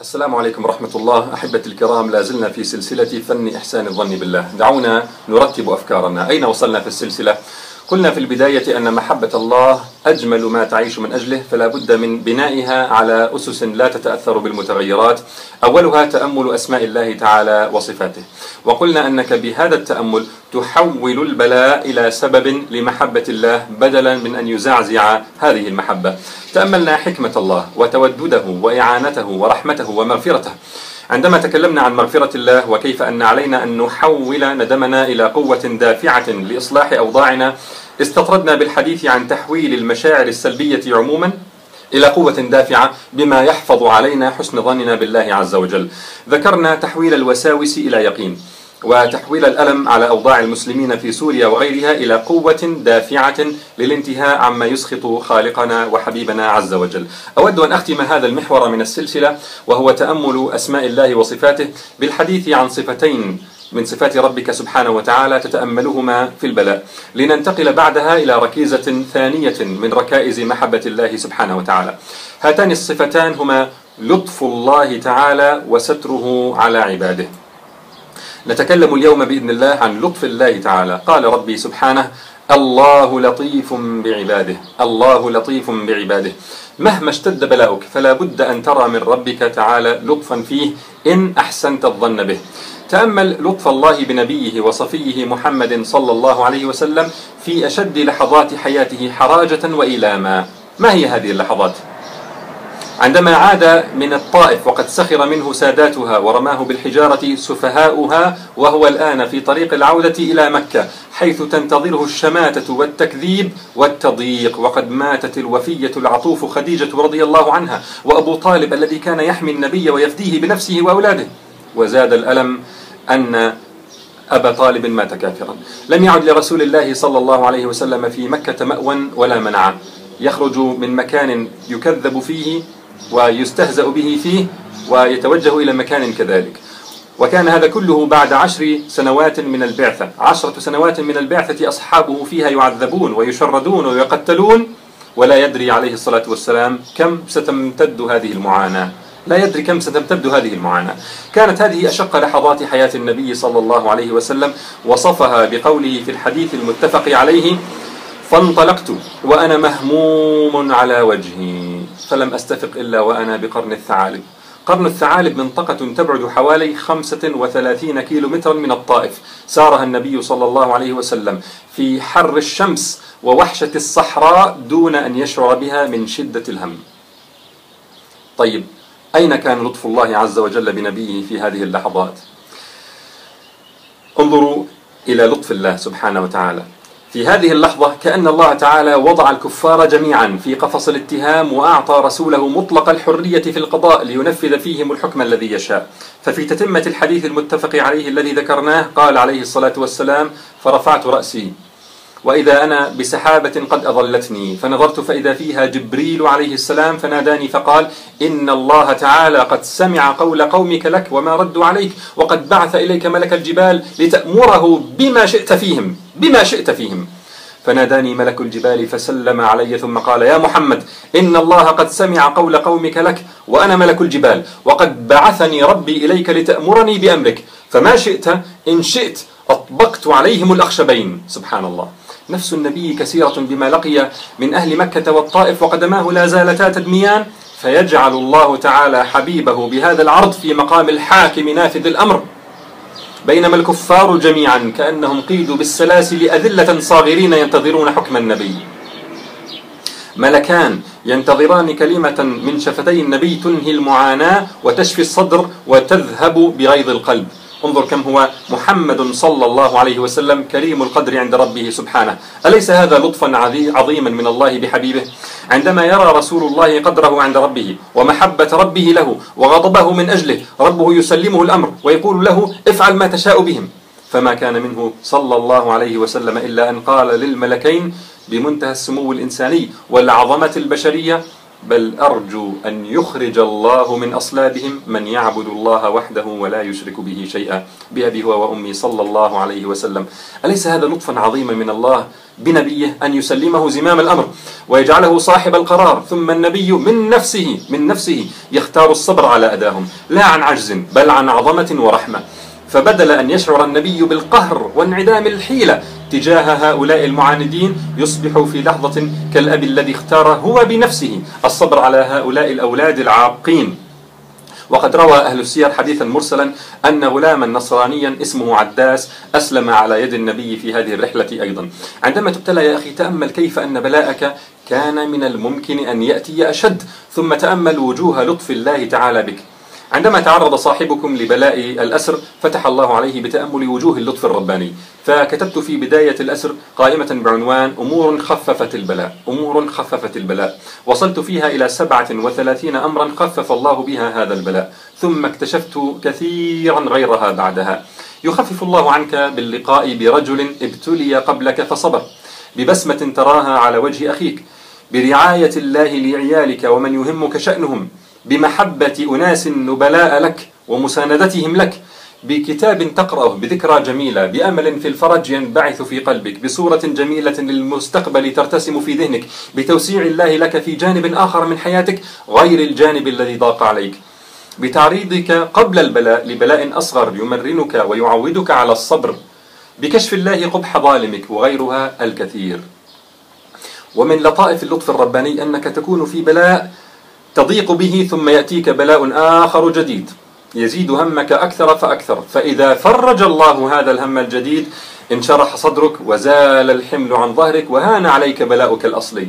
السلام عليكم ورحمة الله. أحبتي الكرام لا زلنا في سلسلة فن إحسان الظن بالله. دعونا نرتب أفكارنا. أين وصلنا في السلسلة؟ قلنا في البداية أن محبة الله أجمل ما تعيش من أجله فلا بد من بنائها على أسس لا تتأثر بالمتغيرات. أولها تأمل أسماء الله تعالى وصفاته. وقلنا أنك بهذا التأمل تحول البلاء إلى سبب لمحبة الله بدلا من أن يزعزع هذه المحبة. تأملنا حكمة الله وتودده وإعانته ورحمته ومغفرته. عندما تكلمنا عن مغفرة الله وكيف أن علينا أن نحول ندمنا إلى قوة دافعة لإصلاح أوضاعنا استطردنا بالحديث عن تحويل المشاعر السلبية عموما إلى قوة دافعة بما يحفظ علينا حسن ظننا بالله عز وجل. ذكرنا تحويل الوساوس إلى يقين وتحويل الألم على أوضاع المسلمين في سوريا وغيرها إلى قوة دافعة للانتهاء عما يسخط خالقنا وحبيبنا عز وجل. أود أن أختم هذا المحور من السلسلة وهو تأمل أسماء الله وصفاته بالحديث عن صفتين من صفات ربك سبحانه وتعالى تتأملهما في البلاء. لننتقل بعدها إلى ركيزة ثانية من ركائز محبة الله سبحانه وتعالى. هاتان الصفتان هما لطف الله تعالى وستره على عباده. نتكلم اليوم بإذن الله عن لطف الله تعالى. قال ربي سبحانه الله لطيف بعباده الله لطيف بعباده. مهما اشتد بلاؤك فلا بد أن ترى من ربك تعالى لطفا فيه إن أحسنت الظن به. تأمل لطف الله بنبيه وصفيه محمد صلى الله عليه وسلم في أشد لحظات حياته حراجة وإيلاما. ما هي هذه اللحظات؟ عندما عاد من الطائف وقد سخر منه ساداتها ورماه بالحجارة سفهاؤها وهو الآن في طريق العودة إلى مكة حيث تنتظره الشماتة والتكذيب والتضييق. وقد ماتت الوفية العطوف خديجة رضي الله عنها وأبو طالب الذي كان يحمي النبي ويفديه بنفسه وأولاده. وزاد الألم أن أبا طالب مات كافرا. لم يعد لرسول الله صلى الله عليه وسلم في مكة مأوى ولا منع يخرج من مكان يكذب فيه ويستهزأ به فيه ويتوجه إلى مكان كذلك. وكان هذا كله بعد عشر سنوات من البعثة. عشرة سنوات من البعثة أصحابه فيها يعذبون ويشردون ويقتلون. ولا يدري عليه الصلاة والسلام كم ستمتد هذه المعاناة. لا يدري كم ستمتد هذه المعاناة. كانت هذه أشق لحظات حياة النبي صلى الله عليه وسلم وصفها بقوله في الحديث المتفق عليه فانطلقت وأنا مهموم على وجهي فلم أستفق إلا وأنا بقرن الثعالب. قرن الثعالب منطقة تبعد حوالي 35 كيلو مترا من الطائف سارها النبي صلى الله عليه وسلم في حر الشمس ووحشة الصحراء دون أن يشعر بها من شدة الهم. طيب أين كان لطف الله عز وجل بنبيه في هذه اللحظات؟ انظروا إلى لطف الله سبحانه وتعالى. في هذه اللحظة كأن الله تعالى وضع الكفار جميعا في قفص الاتهام وأعطى رسوله مطلق الحرية في القضاء لينفذ فيهم الحكم الذي يشاء. ففي تتمة الحديث المتفق عليه الذي ذكرناه قال عليه الصلاة والسلام فرفعت رأسي. وإذا أنا بسحابة قد أظلتني فنظرت فإذا فيها جبريل عليه السلام فناداني فقال إن الله تعالى قد سمع قول قومك لك وما ردوا عليك وقد بعث إليك ملك الجبال لتأمره بما شئت فيهم بما شئت فيهم. فناداني ملك الجبال فسلم علي ثم قال يا محمد إن الله قد سمع قول قومك لك وأنا ملك الجبال وقد بعثني ربي إليك لتأمرني بأمرك فما شئت إن شئت أطبقت عليهم الأخشبين. سبحان الله. نفس النبي كثيرة بما لقي من أهل مكة والطائف وقدماه لا زالتا تدميان فيجعل الله تعالى حبيبه بهذا العرض في مقام الحاكم نافذ الأمر. بينما الكفار جميعا كأنهم قيدوا بالسلاسل أذلة صاغرين ينتظرون حكم النبي. ملكان ينتظران كلمة من شفتي النبي تنهي المعاناة وتشفي الصدر وتذهب بغيظ القلب. انظر كم هو محمد صلى الله عليه وسلم كريم القدر عند ربه سبحانه. أليس هذا لطفا عظيما من الله بحبيبه؟ عندما يرى رسول الله قدره عند ربه ومحبة ربه له وغضبه من أجله ربه يسلمه الأمر ويقول له افعل ما تشاء بهم. فما كان منه صلى الله عليه وسلم إلا أن قال للملكين بمنتهى السمو الإنساني والعظمة البشرية بل أرجو أن يخرج الله من أصلابهم من يعبد الله وحده ولا يشرك به شيئا بأبي هو وأمي صلى الله عليه وسلم. أليس هذا لطفا عظيما من الله بنبيه أن يسلمه زمام الأمر ويجعله صاحب القرار ثم النبي من نفسه من نفسه يختار الصبر على أداهم لا عن عجز بل عن عظمة ورحمة. فبدل أن يشعر النبي بالقهر وانعدام الحيلة تجاه هؤلاء المعاندين يصبح في لحظة كالأب الذي اختار هو بنفسه الصبر على هؤلاء الأولاد العاقين وقد روى أهل السير حديثا مرسلا أن غلاما نصرانيا اسمه عداس أسلم على يد النبي في هذه الرحلة أيضا. عندما تبتلى يا أخي تأمل كيف أن بلاءك كان من الممكن أن يأتي أشد ثم تأمل وجوه لطف الله تعالى بك. عندما تعرض صاحبكم لبلاء الأسر فتح الله عليه بتأمل وجوه اللطف الرباني. فكتبت في بداية الأسر قائمة بعنوان أمور خففت البلاء أمور خففت البلاء وصلت فيها إلى سبعة وثلاثين أمرا خفف الله بها هذا البلاء ثم اكتشفت كثيرا غيرها بعدها. يخفف الله عنك باللقاء برجل ابتلي قبلك فصبر ببسمة تراها على وجه أخيك برعاية الله لعيالك ومن يهمك شأنهم بمحبة أناس نبلاء لك ومساندتهم لك بكتاب تقرأه بذكرى جميلة بأمل في الفرج ينبعث في قلبك بصورة جميلة للمستقبل ترتسم في ذهنك بتوسيع الله لك في جانب آخر من حياتك غير الجانب الذي ضاق عليك. بتعريضك قبل البلاء لبلاء أصغر يمرنك ويعودك على الصبر بكشف الله قبح ظالمك وغيرها الكثير. ومن لطائف اللطف الرباني أنك تكون في بلاء تضيق به ثم يأتيك بلاء آخر جديد. يزيد همك أكثر فأكثر. فإذا فرج الله هذا الهم الجديد انشرح صدرك وزال الحمل عن ظهرك وهان عليك بلاؤك الأصلي.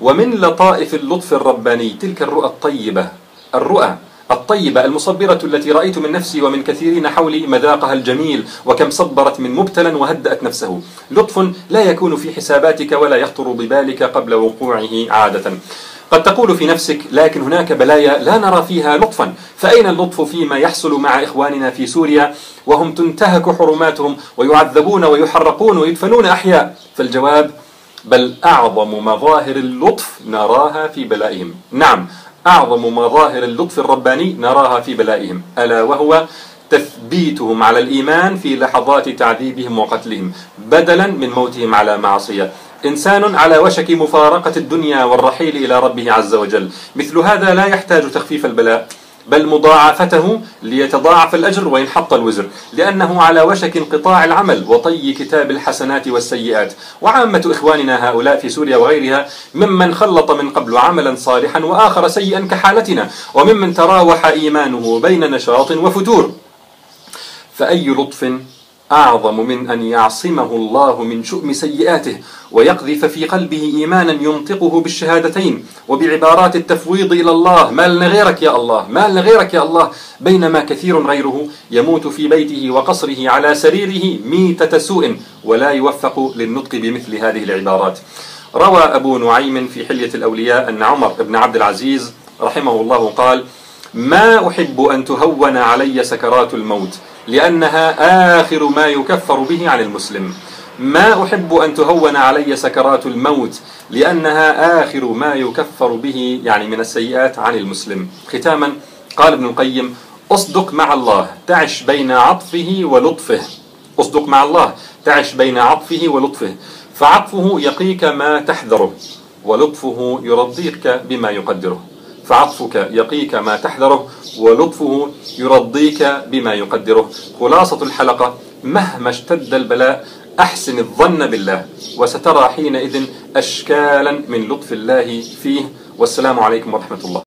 ومن لطائف اللطف الرباني تلك الرؤى الطيبة. الرؤى الطيبة المصبرة التي رأيت من نفسي ومن كثيرين حولي مذاقها الجميل وكم صبرت من مبتلا وهدأت نفسه. لطف لا يكون في حساباتك ولا يخطر ببالك قبل وقوعه عادة. قد تقول في نفسك لكن هناك بلايا لا نرى فيها لطفا. فأين اللطف فيما يحصل مع إخواننا في سوريا؟ وهم تنتهك حرماتهم ويعذبون ويحرقون ويدفنون أحياء. فالجواب بل أعظم مظاهر اللطف نراها في بلائهم. نعم أعظم مظاهر اللطف الرباني نراها في بلائهم. ألا وهو تثبيتهم على الإيمان في لحظات تعذيبهم وقتلهم بدلا من موتهم على معصية. إنسان على وشك مفارقة الدنيا والرحيل إلى ربه عز وجل. مثل هذا لا يحتاج تخفيف البلاء بل مضاعفته ليتضاعف الأجر وينحط الوزر لأنه على وشك انقطاع العمل وطي كتاب الحسنات والسيئات. وعامة إخواننا هؤلاء في سوريا وغيرها ممن خلط من قبل عملا صالحا وآخر سيئا كحالتنا وممن تراوح إيمانه بين نشاط وفتور. فأي لطف أعظم من أن يعصمه الله من شؤم سيئاته ويقذف في قلبه إيمانا ينطقه بالشهادتين وبعبارات التفويض إلى الله ما لنا غيرك يا الله ما لنا غيرك يا الله. بينما كثير غيره يموت في بيته وقصره على سريره ميتة سوء ولا يوفق للنطق بمثل هذه العبارات. روى أبو نعيم في حلية الأولياء أن عمر بن عبد العزيز رحمه الله قال ما أحب أن تهون علي سكرات الموت لأنها آخر ما يكفر به عن المسلم. ما أحب أن تهون علي سكرات الموت لأنها آخر ما يكفر به يعني من السيئات عن المسلم. ختاما قال ابن القيم أصدق مع الله تعش بين عطفه ولطفه. أصدق مع الله تعش بين عطفه ولطفه. فعطفه يقيك ما تحذره ولطفه يرضيك بما يقدره. فعطفك يقيك ما تحذره ولطفه يرضيك بما يقدره. خلاصة الحلقة مهما اشتد البلاء أحسن الظن بالله وسترى حينئذ أشكالا من لطف الله فيه. والسلام عليكم ورحمة الله.